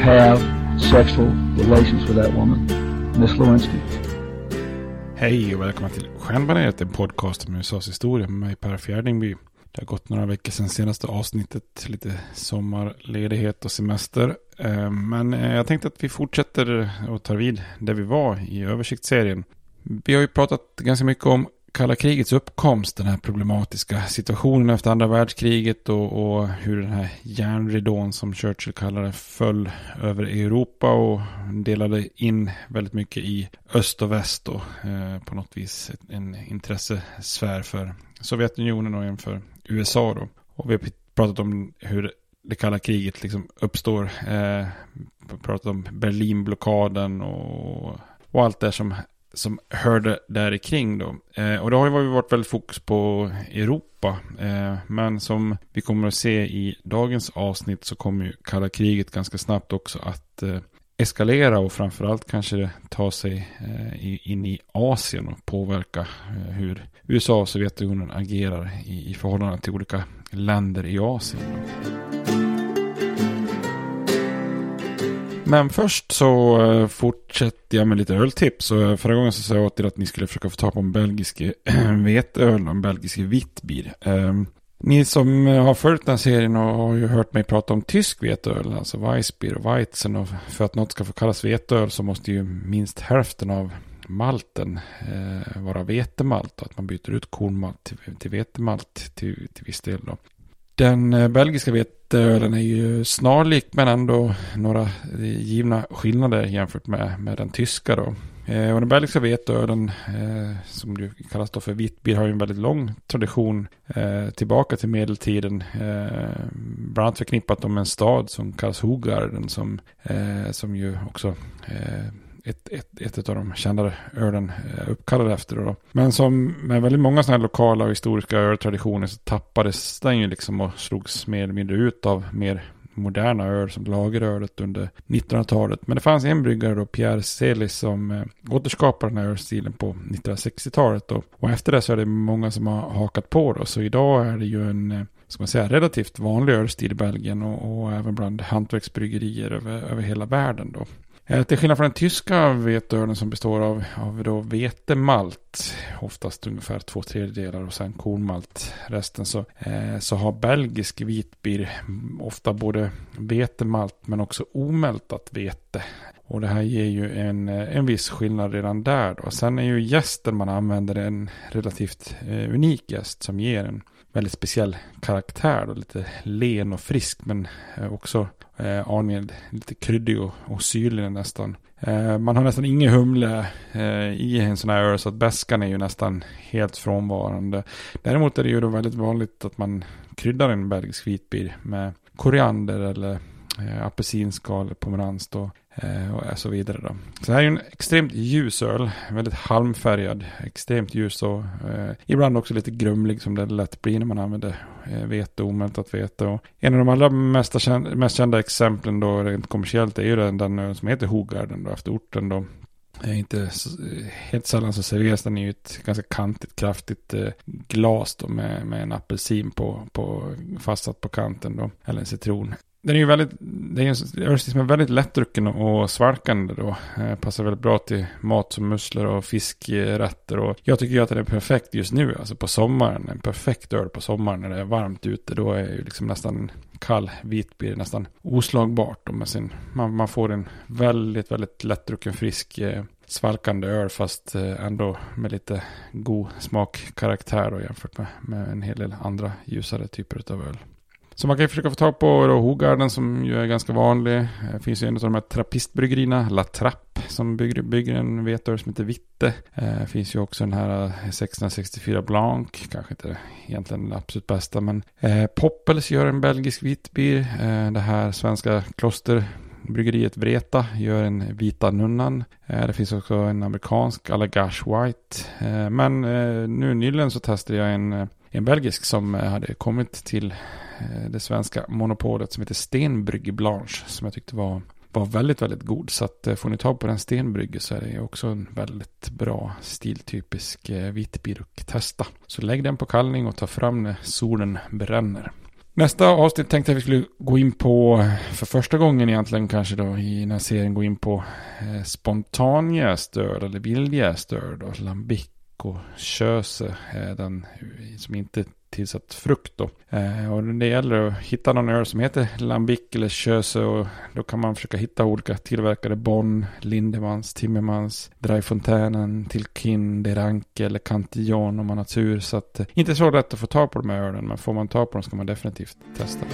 have sexual relations with that woman, Miss Lewinsky. Hej och välkomna till Stjärnbaneret, en podcast om USAs historia med mig Per Fjärdingby. Det har gått några veckor sedan senaste avsnittet, lite sommarledighet och semester. Eh, men eh, jag tänkte att vi fortsätter och tar vid där vi var i översiktsserien. Vi har ju pratat ganska mycket om kalla krigets uppkomst, den här problematiska situationen efter andra världskriget och, och hur den här järnridån som Churchill kallar det föll över Europa och delade in väldigt mycket i öst och väst och eh, på något vis en intressesfär för Sovjetunionen och en för USA då. Och vi har pratat om hur det kalla kriget liksom uppstår. Eh, vi har pratat om Berlinblockaden och, och allt det som som hörde där kring då. Eh, och det har ju varit väldigt fokus på Europa. Eh, men som vi kommer att se i dagens avsnitt så kommer ju kalla kriget ganska snabbt också att eh, eskalera och framförallt kanske ta sig eh, in i Asien och påverka eh, hur USA och Sovjetunionen agerar i, i förhållande till olika länder i Asien. Då. Men först så eh, fortsätter jag med lite öltips. Och eh, förra gången så sa jag åt er att ni skulle försöka få tag på en belgisk veteöl och en belgisk vitt bir. Ehm, ni som eh, har följt den här serien och har ju hört mig prata om tysk veteöl, alltså Weissbier och Weizen. Och för att något ska få kallas veteöl så måste ju minst hälften av malten eh, vara vetemalt. Att man byter ut kornmalt till, till vetemalt till, till viss del då. Den belgiska vet veteölen är ju snarlik men ändå några givna skillnader jämfört med, med den tyska då. Eh, och den belgiska veteölen, eh, som ju kallas då för vitbier, har ju en väldigt lång tradition eh, tillbaka till medeltiden. Eh, bland annat förknippat med en stad som kallas Hogarden, som, eh, som ju också eh, ett, ett, ett av de kändare ölen eh, uppkallade efter. Då. Men som med väldigt många sådana här lokala och historiska öltraditioner så tappades den ju liksom och slogs mer eller mindre ut av mer moderna öl som lagerölet under 1900-talet. Men det fanns en bryggare då, Pierre Celis, som eh, återskapade den här ölstilen på 1960-talet. Och, och efter det så är det många som har hakat på då. Så idag är det ju en eh, ska man säga, relativt vanlig ölstil i Belgien och, och även bland hantverksbryggerier över, över hela världen. Då. Eh, till skillnad från den tyska veteölen som består av, av då vetemalt, oftast ungefär två tredjedelar och sen kornmalt resten, så, eh, så har belgisk vitbier ofta både vetemalt men också omältat vete. Och det här ger ju en, eh, en viss skillnad redan där då. Sen är ju gästen man använder en relativt eh, unik gäst som ger en väldigt speciell karaktär. Då, lite len och frisk men eh, också eh, aningen lite kryddig och, och syrlig nästan. Eh, man har nästan ingen humle eh, i en sån här öl så att bäskan är ju nästan helt frånvarande. Däremot är det ju då väldigt vanligt att man kryddar en belgisk vitbir med koriander eller eh, apelsinskal, pomerans då. Eh, och eh, så vidare då. Så här är en extremt ljus öl, väldigt halmfärgad, extremt ljus och eh, ibland också lite grumlig som det lätt blir när man använder eh, vete, omältat vete. Och en av de allra mest kända, mest kända exemplen då rent kommersiellt är ju den, den öl som heter Hogarden då efter orten då. Inte så, helt sällan så serveras den i ett ganska kantigt, kraftigt eh, glas då med, med en apelsin på, på, fastsatt på kanten då. Eller en citron. Den är ju väldigt, det är en örstig som är väldigt lättdrucken och svalkande då. Eh, passar väldigt bra till mat som musslor och fiskrätter. Och jag tycker ju att den är perfekt just nu, alltså på sommaren. En perfekt öl på sommaren när det är varmt ute. Då är ju liksom nästan kall vitbier nästan oslagbart. Med sin, man, man får en väldigt, väldigt lättdrucken frisk eh, svalkande öl fast eh, ändå med lite god smakkaraktär då jämfört med, med en hel del andra ljusare typer av öl. Så man kan ju försöka få tag på då Hogarden som ju är ganska vanlig. Det finns ju en av de här trappistbryggerierna, La Trappe, som bygger, bygger en vetöl som heter Vitte. Det eh, finns ju också den här eh, 1664 Blanc, kanske inte egentligen den absolut bästa, men eh, Poppels gör en belgisk vitbier. Eh, det här svenska kloster Bryggeriet Vreta gör en Vita Nunnan. Eh, det finns också en amerikansk Allagash White. Men nu nyligen så testade jag en, en belgisk som eh, hade kommit till eh, det svenska monopolet som heter Stenbrygge Blanche som jag tyckte var, var väldigt, väldigt god. Så att eh, får ni tag på den Stenbrygge så är det också en väldigt bra stiltypisk vitbiruk. testa. Så lägg den på kallning och ta fram när solen bränner. Nästa avsnitt tänkte jag vi skulle gå in på, för första gången egentligen kanske då i den här serien, gå in på eh, spontanjästöl eller vildjästöl Och lambic och köse, eh, den som inte tillsatt frukt då. Eh, och det gäller att hitta någon öl som heter Lambic eller Köse och då kan man försöka hitta olika tillverkare. Bonn, Lindemans, Timmermans, Dreifontänen, Tilkin, Deranke eller Cantillon om man har tur. Så att eh, inte så lätt att få tag på de här ölen men får man tag på dem ska man definitivt testa.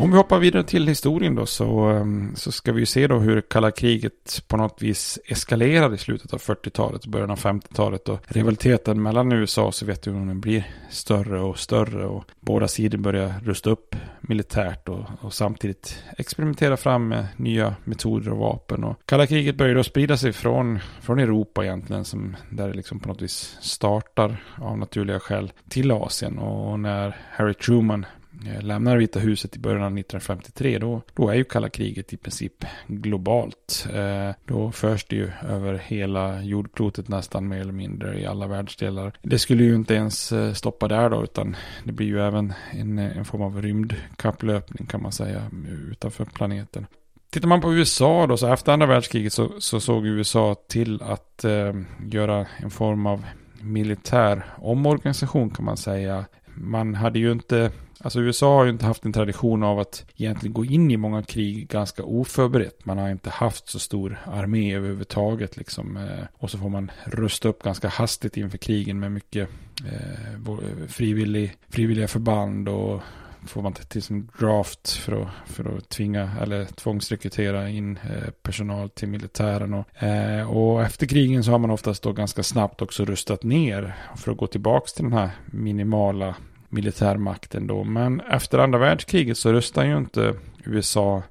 Om vi hoppar vidare till historien då så, ehm, så ska vi ju se då hur kalla kriget på något vis eskalerade i slutet av 40-talet och början av 50-talet. Och rivaliteten mellan USA och Sovjetunionen blir större och större och båda sidor börjar rusta upp militärt och, och samtidigt experimentera fram med nya metoder och vapen. Och kalla kriget börjar då sprida sig från, från Europa egentligen som där det liksom på något vis startar av naturliga skäl till Asien. Och när Harry Truman Eh, lämnar Vita huset i början av 1953 då, då är ju kalla kriget i princip globalt. Eh, då förs det ju över hela jordklotet nästan mer eller mindre i alla världsdelar. Det skulle ju inte ens eh, stoppa där då utan det blir ju även en, en form av rymdkapplöpning kan man säga utanför planeten. Tittar man på USA då, så efter andra världskriget så, så såg USA till att eh, göra en form av militär omorganisation kan man säga man hade ju inte, alltså USA har ju inte haft en tradition av att egentligen gå in i många krig ganska oförberett. Man har inte haft så stor armé överhuvudtaget liksom. Eh, och så får man rusta upp ganska hastigt inför krigen med mycket eh, frivillig, frivilliga förband och får man till som draft för att, för att tvinga eller tvångsrekrytera in eh, personal till militären. Och, eh, och efter krigen så har man oftast då ganska snabbt också rustat ner för att gå tillbaka till den här minimala militärmakten då. Men efter andra världskriget så rustade ju inte USA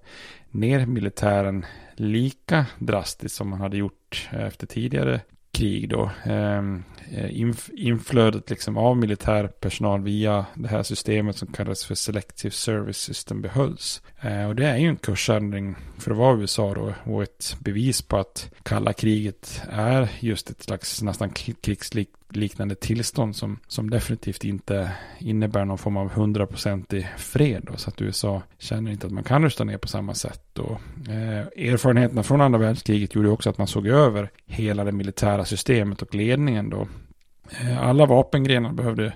ner militären lika drastiskt som man hade gjort efter tidigare krig då. Ehm, eh, inflödet liksom av militär personal via det här systemet som kallas för Selective Service System behölls. Eh, och det är ju en kursändring för att vara USA då och ett bevis på att kalla kriget är just ett slags nästan krigsliknande tillstånd som, som definitivt inte innebär någon form av hundraprocentig fred. Då, så att USA känner inte att man kan rusta ner på samma sätt. Och, eh, erfarenheterna från andra världskriget gjorde också att man såg över hela det militära systemet och ledningen då. Eh, alla vapengrenar behövde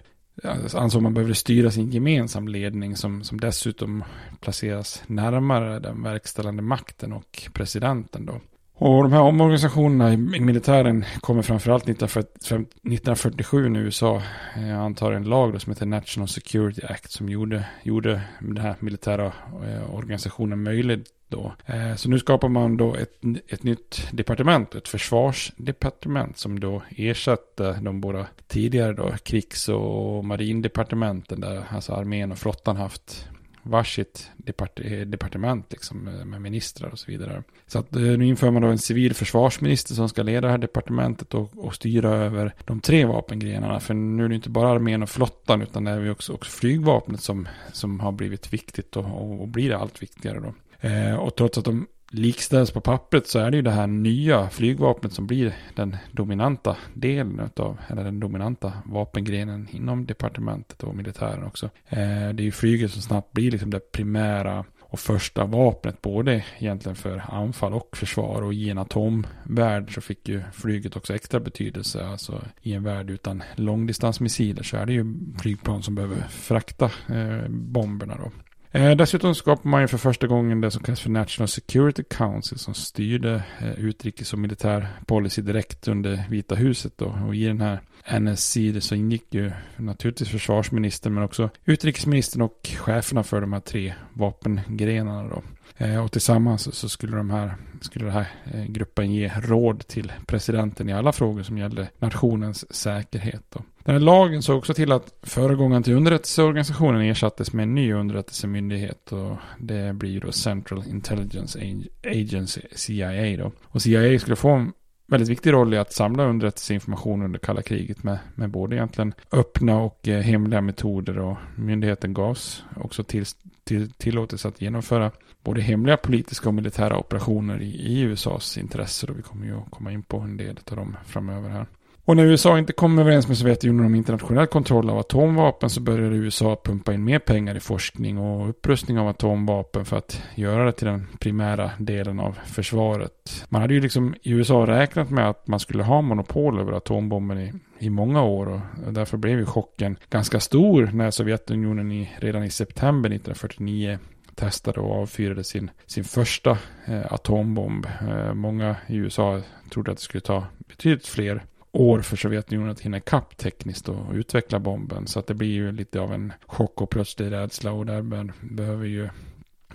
ansåg man behövde styra sin gemensam ledning som, som dessutom placeras närmare den verkställande makten och presidenten då. Och de här omorganisationerna i militären kommer framförallt 1947 när USA eh, antar en lag då som heter National Security Act som gjorde, gjorde den här militära eh, organisationen möjlig då. Eh, så nu skapar man då ett, ett nytt departement, ett försvarsdepartement som då ersätter de båda tidigare då krigs och marindepartementen där alltså armén och flottan haft varsitt depart eh, departement liksom, eh, med ministrar och så vidare. Så att eh, nu inför man då en civil försvarsminister som ska leda det här departementet och, och styra över de tre vapengrenarna. För nu är det inte bara armén och flottan utan det är också, också flygvapnet som, som har blivit viktigt och, och blir allt viktigare då. Eh, och trots att de likställs på pappret så är det ju det här nya flygvapnet som blir den dominanta delen av, eller den dominanta vapengrenen inom departementet och militären också. Eh, det är ju flyget som snabbt blir liksom det primära och första vapnet både egentligen för anfall och försvar och i en atomvärld så fick ju flyget också extra betydelse. Alltså i en värld utan långdistansmissiler så är det ju flygplan som behöver frakta eh, bomberna då. Eh, dessutom skapade man ju för första gången det som kallas för National Security Council som styrde eh, utrikes och militär policy direkt under Vita huset. Då. Och i den här NSC så ingick ju naturligtvis försvarsministern men också utrikesministern och cheferna för de här tre vapengrenarna. Då. Eh, och tillsammans så skulle, de här, skulle den här eh, gruppen ge råd till presidenten i alla frågor som gällde nationens säkerhet. Då. Den här lagen såg också till att föregångaren till underrättelseorganisationen ersattes med en ny underrättelsemyndighet och det blir då Central Intelligence Agency, CIA då. Och CIA skulle få en väldigt viktig roll i att samla underrättelseinformation under kalla kriget med, med både egentligen öppna och eh, hemliga metoder och myndigheten gavs också till, till, tillåtelse att genomföra både hemliga politiska och militära operationer i, i USAs intresse och vi kommer ju att komma in på en del av dem framöver här. Och när USA inte kom överens med Sovjetunionen om internationell kontroll av atomvapen så började USA pumpa in mer pengar i forskning och upprustning av atomvapen för att göra det till den primära delen av försvaret. Man hade ju liksom i USA räknat med att man skulle ha monopol över atombomben i, i många år och därför blev ju chocken ganska stor när Sovjetunionen i, redan i september 1949 testade och avfyrade sin, sin första eh, atombomb. Eh, många i USA trodde att det skulle ta betydligt fler år för Sovjetunionen att hinna ikapp tekniskt och utveckla bomben. Så att det blir ju lite av en chock och plötslig rädsla och där behöver ju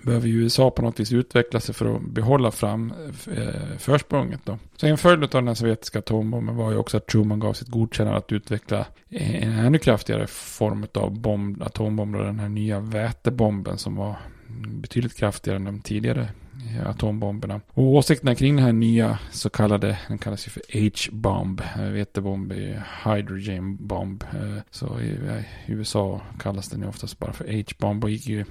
behöver ju USA på något vis utveckla sig för att behålla fram eh, försprånget då. Så en följd av den sovjetiska atombomben var ju också att Truman gav sitt godkännande att utveckla en ännu kraftigare form av bomb, atombomb, den här nya vätebomben som var betydligt kraftigare än de tidigare atombomberna. Och åsikterna kring den här nya så kallade, den kallas ju för H-bomb, eh, vetebomb är eh, hydrogen bomb. Eh, så i USA kallas den ju oftast bara för H-bomb. Och gick ju,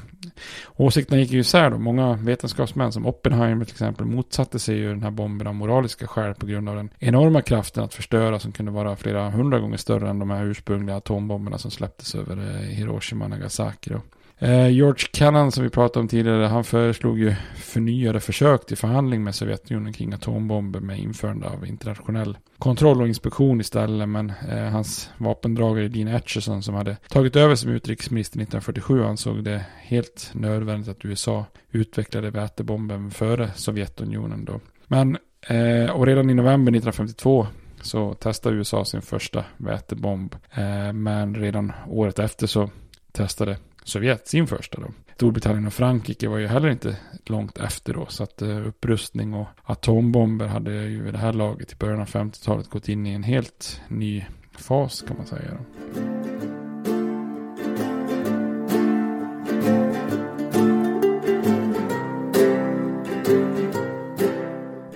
åsikterna gick ju isär då. Många vetenskapsmän som Oppenheimer till exempel motsatte sig ju den här bomben av moraliska skäl på grund av den enorma kraften att förstöra som kunde vara flera hundra gånger större än de här ursprungliga atombomberna som släpptes över Hiroshima och Nagasaki. Då. Eh, George Kennan som vi pratade om tidigare, han föreslog ju förnyade försök till förhandling med Sovjetunionen kring atombomber med införande av internationell kontroll och inspektion istället. Men eh, hans vapendragare Dean Acheson som hade tagit över som utrikesminister 1947 ansåg det helt nödvändigt att USA utvecklade vätebomben före Sovjetunionen då. Men, eh, och redan i november 1952 så testade USA sin första vätebomb. Eh, men redan året efter så testade Sovjet sin första då. Storbritannien och Frankrike var ju heller inte långt efter då. Så att eh, upprustning och atombomber hade ju vid det här laget i början av 50-talet gått in i en helt ny fas kan man säga. Då.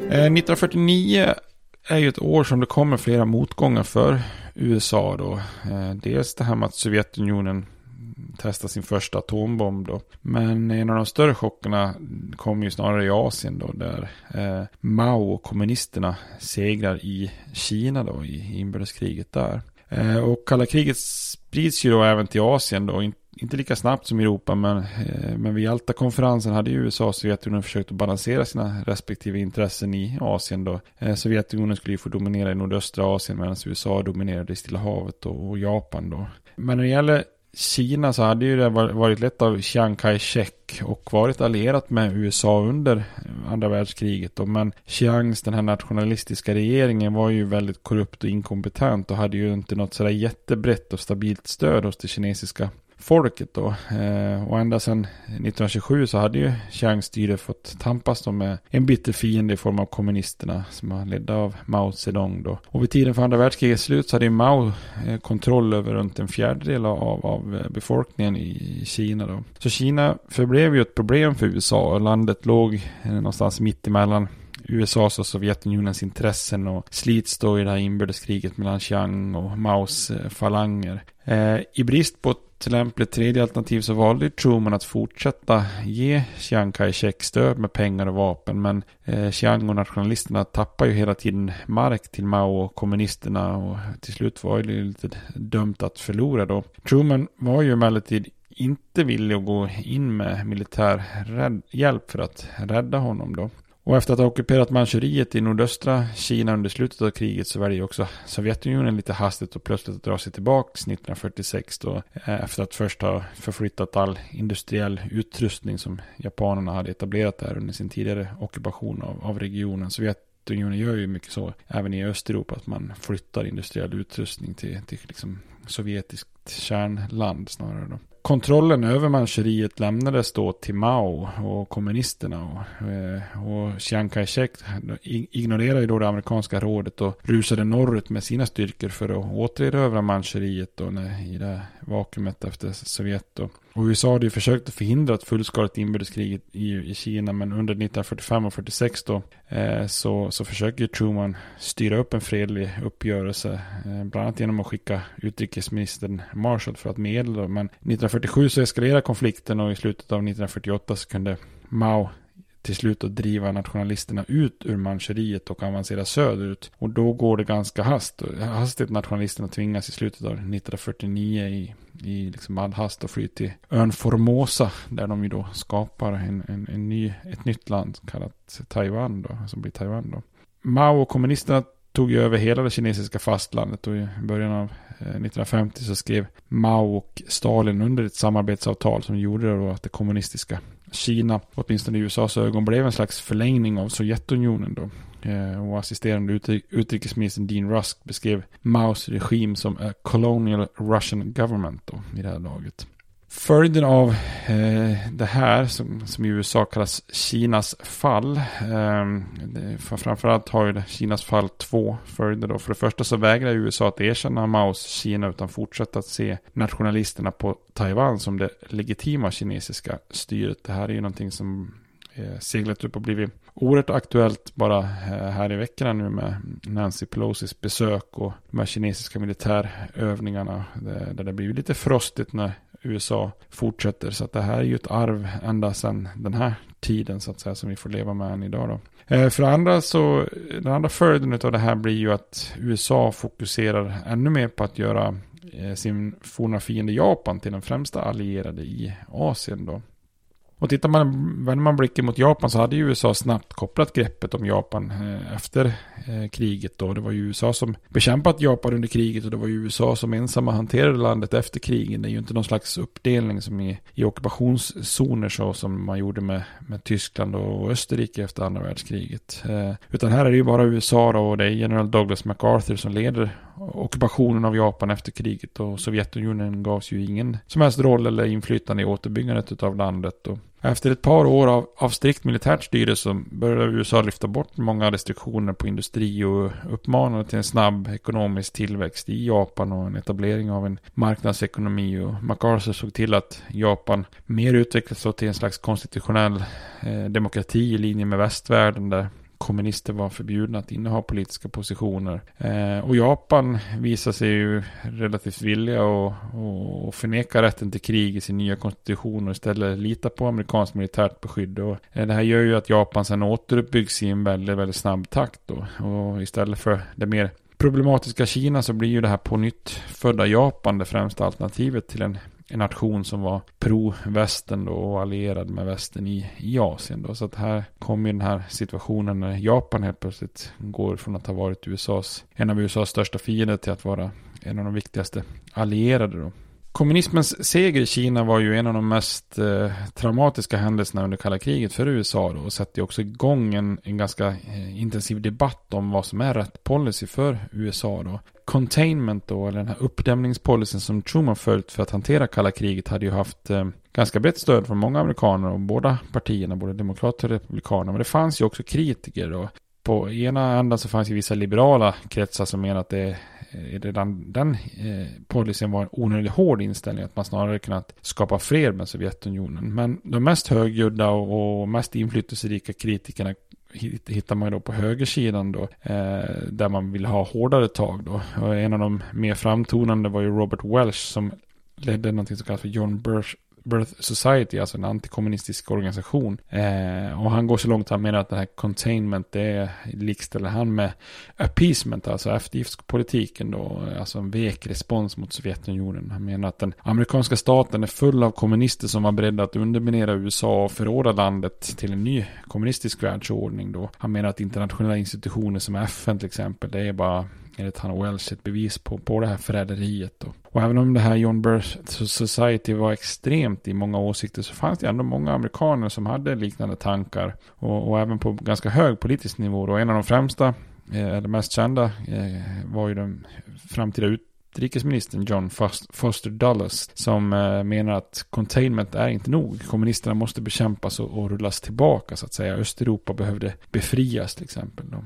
Eh, 1949 är ju ett år som det kommer flera motgångar för USA då. Eh, dels det här med att Sovjetunionen testa sin första atombomb då. Men en av de större chockerna kom ju snarare i Asien då, där eh, Mao och kommunisterna segrar i Kina då, i inbördeskriget där. Eh, och kalla kriget sprids ju då även till Asien då, inte lika snabbt som i Europa, men, eh, men vid Jalta-konferensen hade ju USA och Sovjetunionen försökt att balansera sina respektive intressen i Asien då. Eh, Sovjetunionen skulle ju få dominera i nordöstra Asien medan USA dominerade i Stilla havet och, och Japan då. Men när det gäller Kina så hade ju det varit lätt av Chiang Kai-shek och varit allierat med USA under andra världskriget. Då. Men Chiangs, den här nationalistiska regeringen, var ju väldigt korrupt och inkompetent och hade ju inte något sådär jättebrett och stabilt stöd hos det kinesiska folket då. Eh, och ända sedan 1927 så hade ju Chiang styre fått tampas då med en bitter fiende i form av kommunisterna som var ledda av Mao Zedong då. Och vid tiden för andra världskrigets slut så hade ju Mao eh, kontroll över runt en fjärdedel av, av eh, befolkningen i Kina då. Så Kina förblev ju ett problem för USA och landet låg någonstans mitt emellan USAs och Sovjetunionens intressen och slits då i det här inbördeskriget mellan Chiang och Maos eh, falanger. Eh, I brist på ett lämpligt tredje alternativ så valde Truman att fortsätta ge Chiang Kai-Shek stöd med pengar och vapen. Men eh, Chiang och nationalisterna tappar ju hela tiden mark till Mao och kommunisterna och till slut var det lite dömt att förlora då. Truman var ju emellertid inte villig att gå in med militär hjälp för att rädda honom då. Och efter att ha ockuperat Manchuriet i nordöstra Kina under slutet av kriget så väljer också Sovjetunionen lite hastigt och plötsligt att dra sig tillbaka 1946 då. Eh, efter att först ha förflyttat all industriell utrustning som japanerna hade etablerat där under sin tidigare ockupation av, av regionen. Sovjetunionen gör ju mycket så även i Östeuropa att man flyttar industriell utrustning till, till liksom sovjetiskt kärnland snarare då kontrollen över Manchuriet lämnades då till Mao och kommunisterna. Och, eh, och Chiang Kai-shek ignorerade då det amerikanska rådet och rusade norrut med sina styrkor för att återerövra Manchuriet då i det vakuumet efter Sovjet. Och, och USA hade ju försökt att förhindra ett fullskaligt inbördeskrig i, i Kina men under 1945 och 46 då eh, så, så försöker Truman styra upp en fredlig uppgörelse. Eh, bland annat genom att skicka utrikesministern Marshall för att medla. Men 1947 så eskalerade konflikten och i slutet av 1948 så kunde Mao till slut att driva nationalisterna ut ur Manchuriet och avancera söderut. Och då går det ganska hast, hastigt. Nationalisterna tvingas i slutet av 1949 i, i liksom all hast och fly till ön Formosa. Där de ju då skapar en, en, en ny, ett nytt land kallat Taiwan då, som blir Taiwan då. Mao och kommunisterna tog ju över hela det kinesiska fastlandet och i början av eh, 1950 så skrev Mao och Stalin under ett samarbetsavtal som gjorde då att det kommunistiska Kina, åtminstone i USAs ögon, blev en slags förlängning av Sovjetunionen då. Eh, och assisterande utrikesministern Dean Rusk beskrev Maos regim som a colonial Russian government då, i det här laget. Följden av eh, det här som, som i USA kallas Kinas fall. Eh, framförallt har ju Kinas fall två följder. Då. För det första så vägrar USA att erkänna Maos Kina utan fortsätter att se nationalisterna på Taiwan som det legitima kinesiska styret. Det här är ju någonting som eh, seglat upp och blivit oerhört aktuellt bara eh, här i veckorna nu med Nancy Pelosis besök och de här kinesiska militärövningarna där det blir lite frostigt när USA fortsätter. Så att det här är ju ett arv ända sedan den här tiden så att säga som vi får leva med än idag då. Eh, för för andra så, den andra följden av det här blir ju att USA fokuserar ännu mer på att göra eh, sin forna fiende Japan till den främsta allierade i Asien då. Och tittar man, vänder man blicken mot Japan så hade ju USA snabbt kopplat greppet om Japan eh, efter eh, kriget då. Det var ju USA som bekämpat Japan under kriget och det var ju USA som ensamma hanterade landet efter kriget. Det är ju inte någon slags uppdelning som i, i ockupationszoner så som man gjorde med, med Tyskland och Österrike efter andra världskriget. Eh, utan här är det ju bara USA då och det är general Douglas MacArthur som leder ockupationen av Japan efter kriget och Sovjetunionen gavs ju ingen som helst roll eller inflytande i återbyggandet av landet. Och efter ett par år av, av strikt militärt styre så började USA lyfta bort många restriktioner på industri och uppmanade till en snabb ekonomisk tillväxt i Japan och en etablering av en marknadsekonomi. Och MacArthur såg till att Japan mer utvecklades till en slags konstitutionell eh, demokrati i linje med västvärlden där kommunister var förbjudna att inneha politiska positioner. Eh, och Japan visar sig ju relativt villiga att och förneka rätten till krig i sin nya konstitution och istället lita på amerikanskt militärt beskydd. Och, eh, det här gör ju att Japan sen återuppbyggs i en väldigt, väldigt snabb takt. Då. Och istället för det mer problematiska Kina så blir ju det här på nytt födda Japan det främsta alternativet till en en nation som var pro-västern då och allierad med västern i, i Asien då. Så att här kommer den här situationen när Japan helt plötsligt går från att ha varit USAs, en av USAs största fiender till att vara en av de viktigaste allierade då. Kommunismens seger i Kina var ju en av de mest eh, traumatiska händelserna under kalla kriget för USA då, och satte också igång en, en ganska eh, intensiv debatt om vad som är rätt policy för USA då. Containment då, eller den här uppdämningspolicyn som Truman följt för att hantera kalla kriget hade ju haft eh, ganska brett stöd från många amerikaner och båda partierna, både demokrater och republikaner. Men det fanns ju också kritiker då. På ena änden så fanns ju vissa liberala kretsar som menar att det Eh, redan den eh, policyn var en onödigt hård inställning. Att man snarare kunnat skapa fred med Sovjetunionen. Men de mest högljudda och, och mest inflytelserika kritikerna hittar man då på högersidan då. Eh, där man vill ha hårdare tag då. Och en av de mer framtonande var ju Robert Welsh som ledde någonting som kallas för John Birch Birth Society, alltså en antikommunistisk organisation. Eh, och han går så långt att han menar att det här containment, det likställer han med appeasement, alltså eftergiftspolitiken då, eh, alltså en vek respons mot Sovjetunionen. Han menar att den amerikanska staten är full av kommunister som var beredda att underminera USA och förråda landet till en ny kommunistisk världsordning då. Han menar att internationella institutioner som FN till exempel, det är bara enligt han Welsh ett bevis på, på det här förräderiet. Och, och även om det här John Birch Society var extremt i många åsikter så fanns det ändå många amerikaner som hade liknande tankar. Och, och även på ganska hög politisk nivå. Och en av de främsta, eh, eller mest kända, eh, var ju den framtida ut utrikesministern John Foster Dulles som eh, menar att containment är inte nog. Kommunisterna måste bekämpas och, och rullas tillbaka så att säga. Östeuropa behövde befrias till exempel. Då.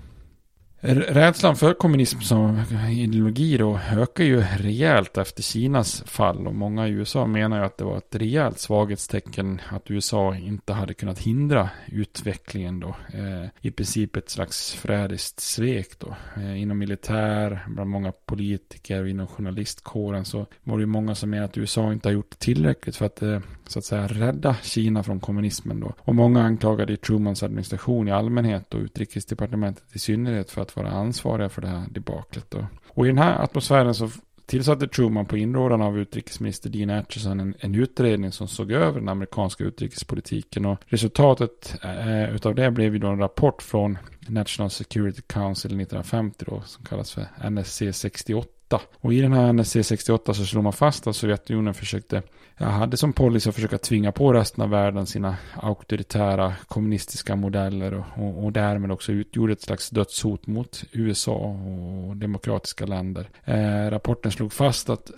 Rädslan för kommunism som ideologi då ökar ju rejält efter Kinas fall och många i USA menar ju att det var ett rejält svaghetstecken att USA inte hade kunnat hindra utvecklingen då. Eh, I princip ett slags förrädiskt svek då. Eh, inom militär, bland många politiker och inom journalistkåren så var det ju många som menar att USA inte har gjort tillräckligt för att eh, så att säga rädda Kina från kommunismen då. Och många anklagade Trumans administration i allmänhet och utrikesdepartementet i synnerhet för att vara ansvariga för det här debaklet då. Och i den här atmosfären så tillsatte Truman på inrådan av utrikesminister Dean Acheson en, en, utredning som såg över den amerikanska utrikespolitiken och resultatet eh, utav det blev ju då en rapport från National Security Council 1950 då som kallas för NSC 68 och i den här NSC 68 så slår man fast att Sovjetunionen försökte, ja, hade som policy att försöka tvinga på resten av världen sina auktoritära kommunistiska modeller och, och, och därmed också utgjorde ett slags dödshot mot USA och demokratiska länder. Eh, rapporten slog fast att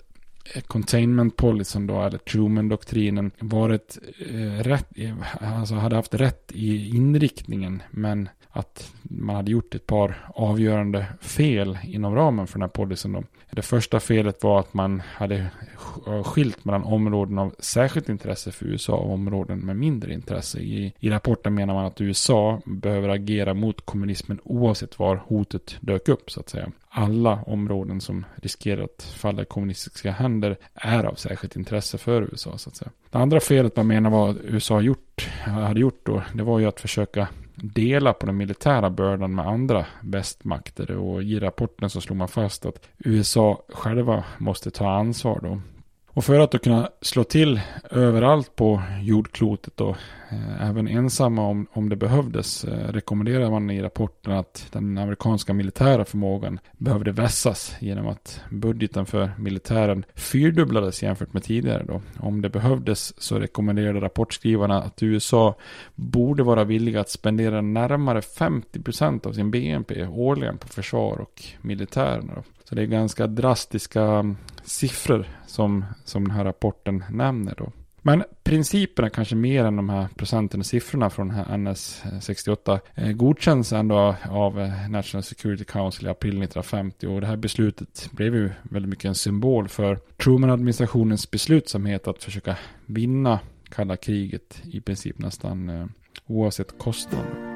containment policyn då, eller Truman-doktrinen, varit eh, rätt, eh, alltså hade haft rätt i inriktningen, men att man hade gjort ett par avgörande fel inom ramen för den här policyn. Då. Det första felet var att man hade skilt mellan områden av särskilt intresse för USA och områden med mindre intresse. I, I rapporten menar man att USA behöver agera mot kommunismen oavsett var hotet dök upp så att säga. alla områden som riskerar att falla i kommunistiska händer är av särskilt intresse för USA så att säga. Det andra felet man menar var att USA gjort, hade gjort då, det var ju att försöka dela på den militära bördan med andra västmakter. Och i rapporten så slog man fast att USA själva måste ta ansvar då och för att då kunna slå till överallt på jordklotet och eh, även ensamma om, om det behövdes eh, rekommenderar man i rapporten att den amerikanska militära förmågan behövde vässas genom att budgeten för militären fyrdubblades jämfört med tidigare. Då. Om det behövdes så rekommenderade rapportskrivarna att USA borde vara villiga att spendera närmare 50% av sin BNP årligen på försvar och militären. Då. Så det är ganska drastiska siffror som, som den här rapporten nämner då. Men principerna kanske mer än de här procenten och siffrorna från NS68 eh, godkänns ändå av eh, National Security Council i april 1950 och det här beslutet blev ju väldigt mycket en symbol för Truman-administrationens beslutsamhet att försöka vinna kalla kriget i princip nästan eh, oavsett kostnad.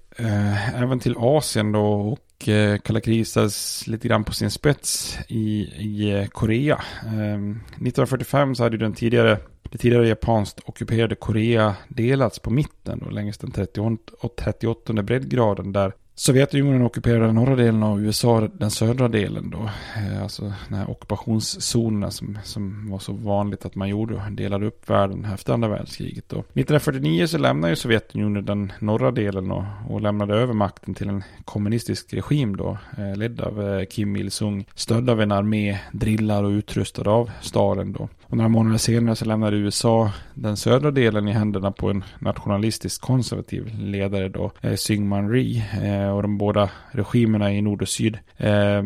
eh, även till Asien då och Eh, kalla kriget ställs lite grann på sin spets i, i eh, Korea. Ehm, 1945 så hade den tidigare, det tidigare japanskt ockuperade Korea delats på mitten då, längs den 38, och 38 breddgraden där Sovjetunionen ockuperade den norra delen av USA, den södra delen då. Eh, alltså den här ockupationszonerna som, som var så vanligt att man gjorde, delade upp världen efter andra världskriget då. 1949 så lämnade ju Sovjetunionen den norra delen och, och lämnade över makten till en kommunistisk regim då, eh, ledd av eh, Kim Il-Sung, stödd av en armé, drillad och utrustad av Stalin då. Och några månader senare så lämnade USA den södra delen i händerna på en nationalistisk konservativ ledare då, eh, Syngman Rhee. Eh, och de båda regimerna i nord och syd. Eh,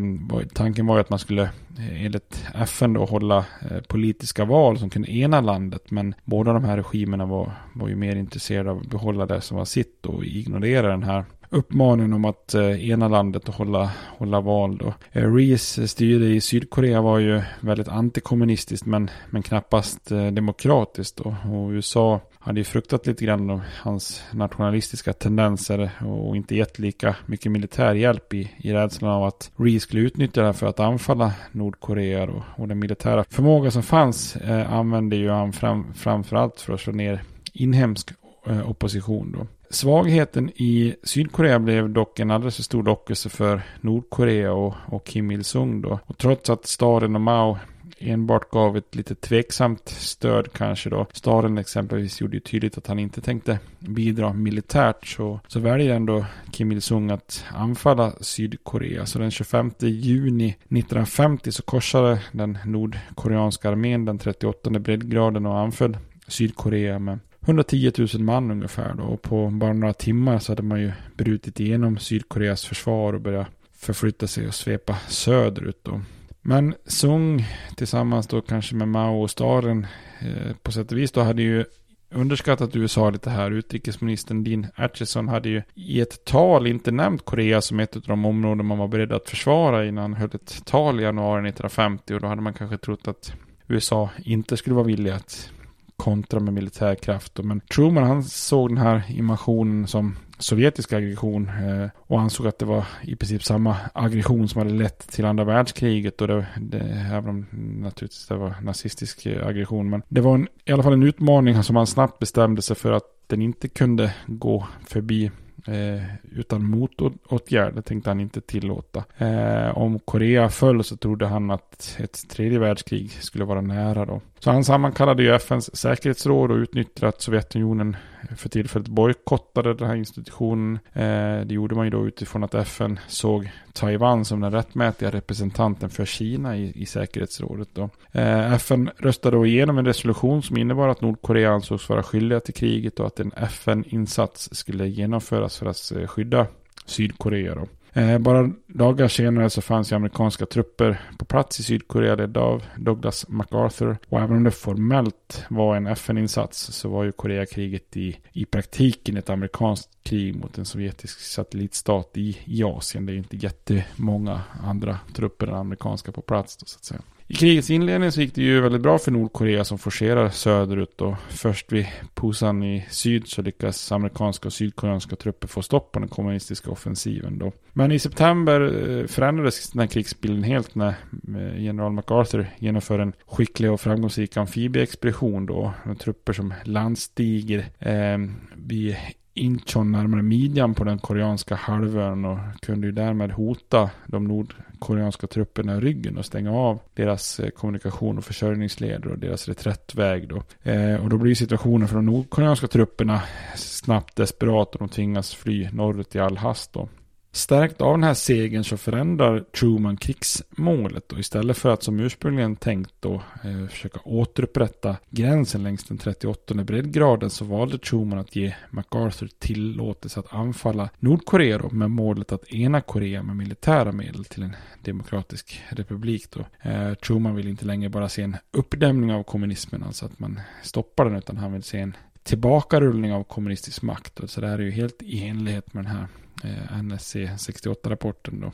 tanken var ju att man skulle eh, enligt FN då hålla eh, politiska val som kunde ena landet. Men båda de här regimerna var, var ju mer intresserade av att behålla det som var sitt och ignorera den här uppmaningen om att eh, ena landet och hålla, hålla val då. Eh, Rees styre i Sydkorea var ju väldigt antikommunistiskt men, men knappast eh, demokratiskt då. Och USA hade ju fruktat lite grann om hans nationalistiska tendenser och inte gett lika mycket militär hjälp i, i rädslan av att Rees skulle utnyttja det för att anfalla Nordkorea och, och den militära förmåga som fanns eh, använde ju han fram, framförallt för att slå ner inhemsk eh, opposition då. Svagheten i Sydkorea blev dock en alldeles för stor lockelse för Nordkorea och, och Kim Il-Sung då. Och trots att staden och Mao enbart gav ett lite tveksamt stöd kanske då. Staden exempelvis gjorde ju tydligt att han inte tänkte bidra militärt så, så väljer ändå Kim Il-Sung att anfalla Sydkorea. Så den 25 juni 1950 så korsade den nordkoreanska armén den 38 breddgraden och anföll Sydkorea med 110 000 man ungefär då. Och på bara några timmar så hade man ju brutit igenom Sydkoreas försvar och börjat förflytta sig och svepa söderut då. Men Sung tillsammans då kanske med Mao och Stalin eh, på sätt och vis då hade ju underskattat USA lite här. Utrikesministern Dean Acheson hade ju i ett tal inte nämnt Korea som ett av de områden man var beredd att försvara innan han höll ett tal i januari 1950 och då hade man kanske trott att USA inte skulle vara villiga att kontra med militärkraft. Men Truman han såg den här invasionen som sovjetisk aggression eh, och ansåg att det var i princip samma aggression som hade lett till andra världskriget och det, det även om naturligtvis det var nazistisk eh, aggression men det var en, i alla fall en utmaning som han snabbt bestämde sig för att den inte kunde gå förbi Eh, utan motåtgärder tänkte han inte tillåta. Eh, om Korea föll så trodde han att ett tredje världskrig skulle vara nära då. Så han sammankallade ju FNs säkerhetsråd och utnyttjade att Sovjetunionen för tillfället bojkottade den här institutionen. Eh, det gjorde man ju då utifrån att FN såg Taiwan som den rättmätiga representanten för Kina i, i säkerhetsrådet. Då. Eh, FN röstade då igenom en resolution som innebar att Nordkorea ansågs vara skyldiga till kriget och att en FN-insats skulle genomföras för att eh, skydda Sydkorea. Då. Eh, bara dagar senare så fanns ju amerikanska trupper på plats i Sydkorea ledda av Douglas MacArthur. Och även om det formellt var en FN-insats så var ju Koreakriget i, i praktiken ett amerikanskt krig mot en sovjetisk satellitstat i, i Asien. Det är ju inte jättemånga andra trupper än amerikanska på plats då, så att säga. I krigets inledning så gick det ju väldigt bra för Nordkorea som forcerar söderut och först vid Pusan i syd så lyckas amerikanska och sydkoreanska trupper få stopp på den kommunistiska offensiven då. Men i september eh, förändrades den här krigsbilden helt när eh, general MacArthur genomför en skicklig och framgångsrik amfibieexpedition då. Med trupper som landstiger eh, vid Incheon närmare midjan på den koreanska halvön och kunde ju därmed hota de nordkoreanska trupperna i ryggen och stänga av deras eh, kommunikation och försörjningsleder och deras reträttväg då. Eh, och då blir situationen för de nordkoreanska trupperna snabbt desperat och de tvingas fly norrut i all hast då. Stärkt av den här segern så förändrar Truman krigsmålet och istället för att som ursprungligen tänkt då eh, försöka återupprätta gränsen längs den 38 breddgraden så valde Truman att ge MacArthur tillåtelse att anfalla Nordkorea då, med målet att ena Korea med militära medel till en demokratisk republik då. Eh, Truman vill inte längre bara se en uppdämning av kommunismen, alltså att man stoppar den, utan han vill se en tillbakarullning av kommunistisk makt. Så det här är ju helt i enlighet med den här eh, NSC 68-rapporten då.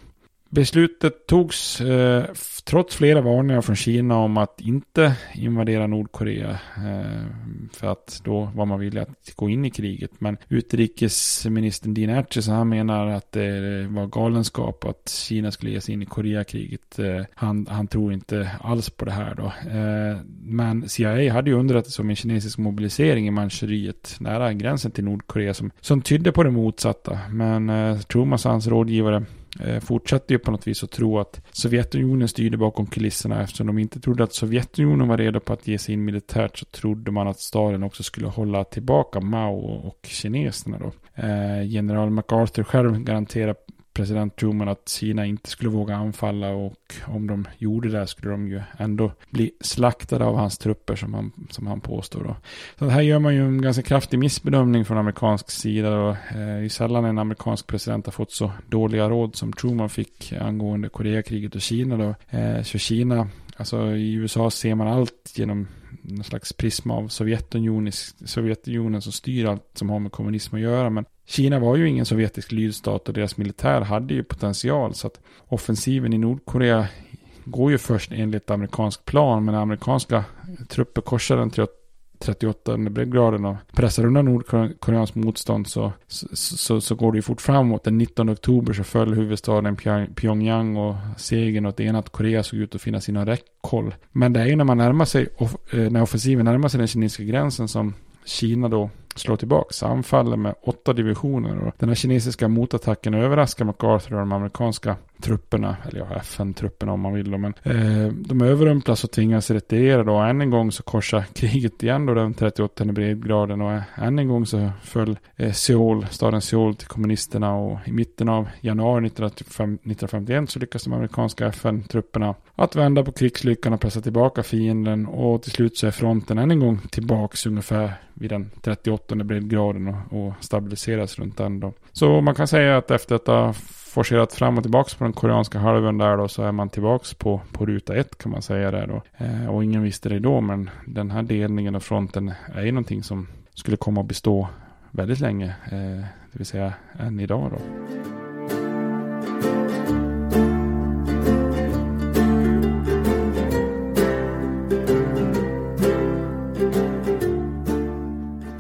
Beslutet togs eh, trots flera varningar från Kina om att inte invadera Nordkorea. Eh, för att då var man villig att gå in i kriget. Men utrikesministern Dean Erches han menar att det var galenskap att Kina skulle ge sig in i Koreakriget. Eh, han, han tror inte alls på det här då. Eh, men CIA hade ju underrättat om en kinesisk mobilisering i Manchuriet nära gränsen till Nordkorea som, som tydde på det motsatta. Men eh, Trumas hans rådgivare Eh, fortsatte ju på något vis att tro att Sovjetunionen styrde bakom kulisserna eftersom de inte trodde att Sovjetunionen var redo på att ge sig in militärt så trodde man att Stalin också skulle hålla tillbaka Mao och kineserna då. Eh, general MacArthur själv garanterar president Truman att Kina inte skulle våga anfalla och om de gjorde det skulle de ju ändå bli slaktade av hans trupper som han, som han påstår. Då. Så här gör man ju en ganska kraftig missbedömning från amerikansk sida. Då. Eh, det är sällan en amerikansk president har fått så dåliga råd som Truman fick angående Koreakriget och Kina. Då. Eh, så Kina, alltså i USA ser man allt genom någon slags prisma av Sovjetunionen, Sovjetunionen som styr allt som har med kommunism att göra. Men Kina var ju ingen sovjetisk lydstat och deras militär hade ju potential. Så att offensiven i Nordkorea går ju först enligt amerikansk plan. Men amerikanska trupper korsar den 38 breddgraden och pressar undan Nordkoreans motstånd så, så, så, så, går det ju fort framåt. Den 19 oktober så föll huvudstaden Pyongyang och segern åt enat Korea såg ut att finnas inom räckhåll. Men det är ju när man närmar sig, eh, när offensiven närmar sig den kinesiska gränsen som Kina då slår tillbaka, anfaller med åtta divisioner. Och den här kinesiska motattacken överraskar MacArthur och de amerikanska trupperna, eller ja, FN-trupperna om man vill. Då, men eh, de överrumplas och tvingas retirera då. Än en gång så korsar kriget igen då den 38 breddgraden och eh, än en gång så föll eh, Seoul, staden Seoul till kommunisterna och i mitten av januari 1951 så lyckas de amerikanska FN-trupperna att vända på krigslyckan och pressa tillbaka fienden och till slut så är fronten än en gång tillbaks ungefär vid den 38 breddgraden och, och stabiliseras runt den då. Så man kan säga att efter att ha forcerat fram och tillbaka på den koreanska halvön där då så är man tillbaka på, på ruta ett kan man säga där då. Eh, och ingen visste det då men den här delningen av fronten är ju någonting som skulle komma att bestå väldigt länge. Eh, det vill säga än idag då.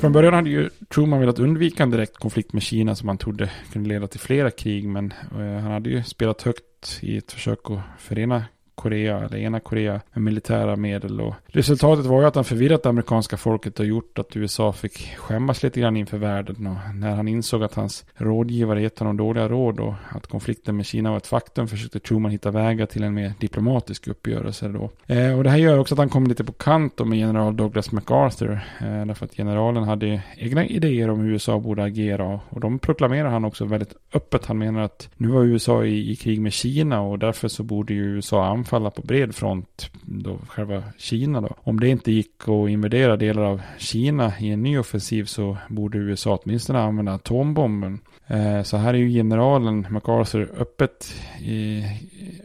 Från början hade ju Truman velat undvika en direkt konflikt med Kina som han trodde kunde leda till flera krig. Men eh, han hade ju spelat högt i ett försök att förena Korea, eller ena Korea, med militära medel. Och resultatet var ju att han förvirrat det amerikanska folket och gjort att USA fick skämmas lite grann inför världen. Och när han insåg att hans rådgivare gett honom dåliga råd och att konflikten med Kina var ett faktum försökte Truman hitta vägar till en mer diplomatisk uppgörelse då. Eh, och det här gör också att han kom lite på kant med general Douglas MacArthur. Eh, därför att generalen hade egna idéer om hur USA borde agera och de proklamerar han också väldigt öppet. Han menar att nu var USA i, i krig med Kina och därför så borde ju USA anfalla på bred front då själva Kina då. Om det inte gick att invadera delar av Kina i en ny offensiv så borde USA åtminstone använda atombomben. Eh, så här är ju generalen MacArthur öppet i,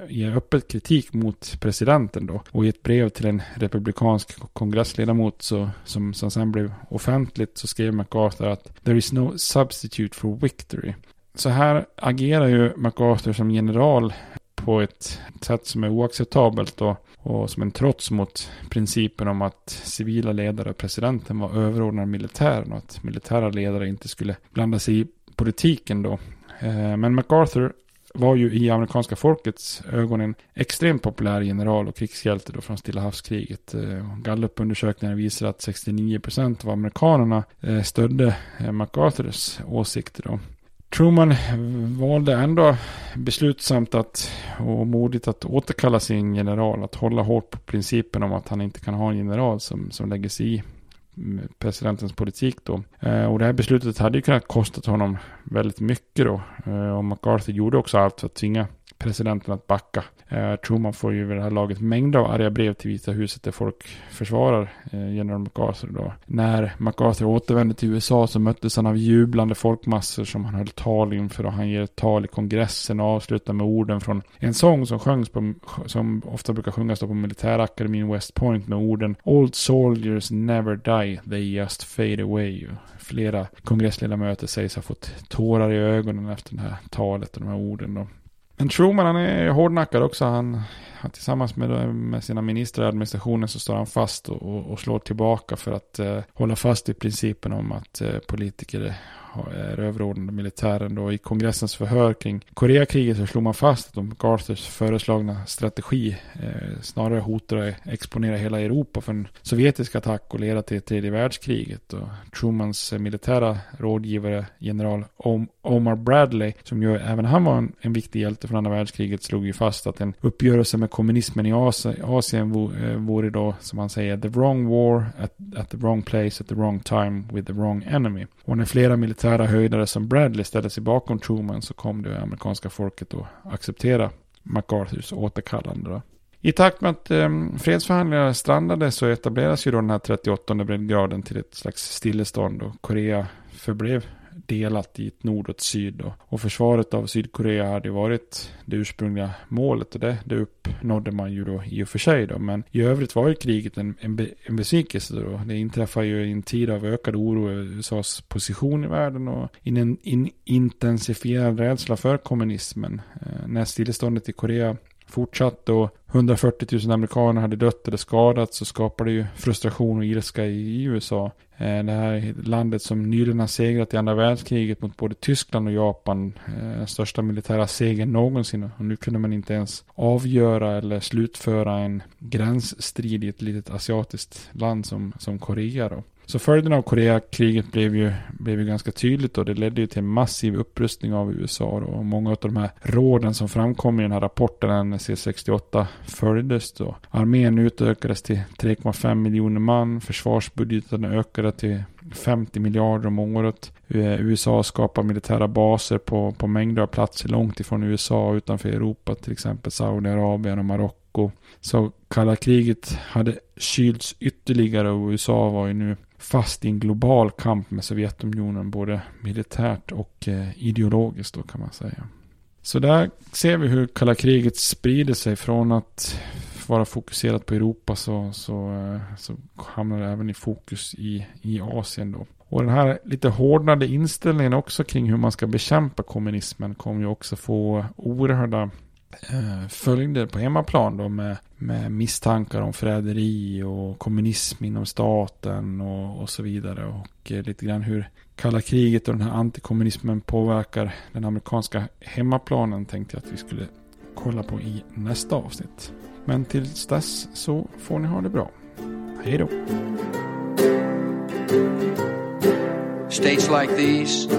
i öppet kritik mot presidenten då. Och i ett brev till en republikansk kongressledamot så, som, som sen blev offentligt så skrev MacArthur att There is no substitute for victory. Så här agerar ju MacArthur som general på ett sätt som är oacceptabelt och, och som en trots mot principen om att civila ledare och presidenten var överordnade militären och att militära ledare inte skulle blanda sig i politiken då. Eh, men MacArthur var ju i amerikanska folkets ögon en extremt populär general och krigshjälte då från Stilla havskriget. Eh, gallupundersökningar visar att 69% av amerikanerna eh, stödde MacArthurs åsikter då. Truman valde ändå beslutsamt att, och modigt att återkalla sin general. Att hålla hårt på principen om att han inte kan ha en general som, som lägger sig i mm, presidentens politik då. Eh, och det här beslutet hade ju kunnat kostat honom väldigt mycket då. Eh, och McCarthy gjorde också allt för att tvinga presidenten att backa. Eh, Truman får ju vid det här laget mängder av arga brev till Vita huset där folk försvarar eh, general MacArthur då. När MacArthur återvände till USA så möttes han av jublande folkmassor som han höll tal inför och han ger ett tal i kongressen och avslutar med orden från en sång som sjöngs på, som ofta brukar sjungas på militärakademin West Point med orden Old soldiers never die, they just fade away. Flera kongressledamöter sägs ha fått tårar i ögonen efter det här talet och de här orden då. Men Truman han är hårdnackad också. Han, han tillsammans med, med sina ministrar i administrationen så står han fast och, och, slår tillbaka för att eh, hålla fast i principen om att eh, politiker är överordnade militären då. I kongressens förhör kring Koreakriget så slog man fast att MacArthurs föreslagna strategi eh, snarare hotar att exponera hela Europa för en sovjetisk attack och leda till tredje världskriget. Och Trumans eh, militära rådgivare general Om Omar Bradley, som ju även han var en, en viktig hjälte från andra världskriget, slog ju fast att en uppgörelse med kommunismen i Asien, Asien eh, vore då, som han säger, the wrong war at, at the wrong place at the wrong time with the wrong enemy. Och när flera militära höjdare som Bradley ställde sig bakom Truman så kom det amerikanska folket att acceptera MacArthurs återkallande. Då. I takt med att eh, fredsförhandlingarna strandade så etableras ju då den här 38 breddgraden till ett slags stillestånd och Korea förblev delat i ett nord och ett syd. Och, och försvaret av Sydkorea hade varit det ursprungliga målet och det, det uppnådde man ju då i och för sig då. Men i övrigt var ju kriget en, en, en besvikelse då. Det inträffar ju i en tid av ökad oro över USAs position i världen och in en in, intensifierad rädsla för kommunismen. Eh, när stilleståndet i Korea Fortsatt då 140 000 amerikaner hade dött eller skadats så skapade ju frustration och ilska i USA. Eh, det här landet som nyligen har segrat i andra världskriget mot både Tyskland och Japan. Eh, den största militära segern någonsin. Och nu kunde man inte ens avgöra eller slutföra en gränsstrid i ett litet asiatiskt land som, som Korea. Då. Så följden av Koreakriget blev ju, blev ju ganska tydligt och det ledde ju till en massiv upprustning av USA då. och många av de här råden som framkom i den här rapporten NC68 följdes då. Armén utökades till 3,5 miljoner man, försvarsbudgeten ökade till 50 miljarder om året. Eh, USA skapar militära baser på, på mängder av platser långt ifrån USA och utanför Europa, till exempel Saudiarabien och Marocko. Så kalla kriget hade kylts ytterligare och USA var ju nu fast i en global kamp med Sovjetunionen både militärt och eh, ideologiskt då kan man säga. Så där ser vi hur kalla kriget sprider sig från att vara fokuserat på Europa så, så, eh, så hamnar det även i fokus i, i Asien då. Och den här lite hårdnade inställningen också kring hur man ska bekämpa kommunismen kommer ju också få oerhörda Eh, följder på hemmaplan då med, med misstankar om förräderi och kommunism inom staten och, och så vidare. Och eh, lite grann hur kalla kriget och den här antikommunismen påverkar den amerikanska hemmaplanen tänkte jag att vi skulle kolla på i nästa avsnitt. Men tills dess så får ni ha det bra. Hej då! States like these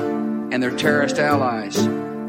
and their terrorist allies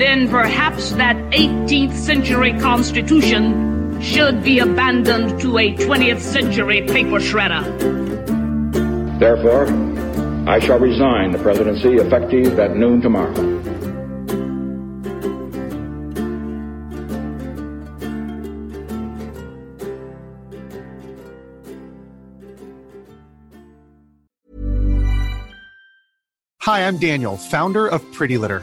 then perhaps that 18th century Constitution should be abandoned to a 20th century paper shredder. Therefore, I shall resign the presidency effective at noon tomorrow. Hi, I'm Daniel, founder of Pretty Litter.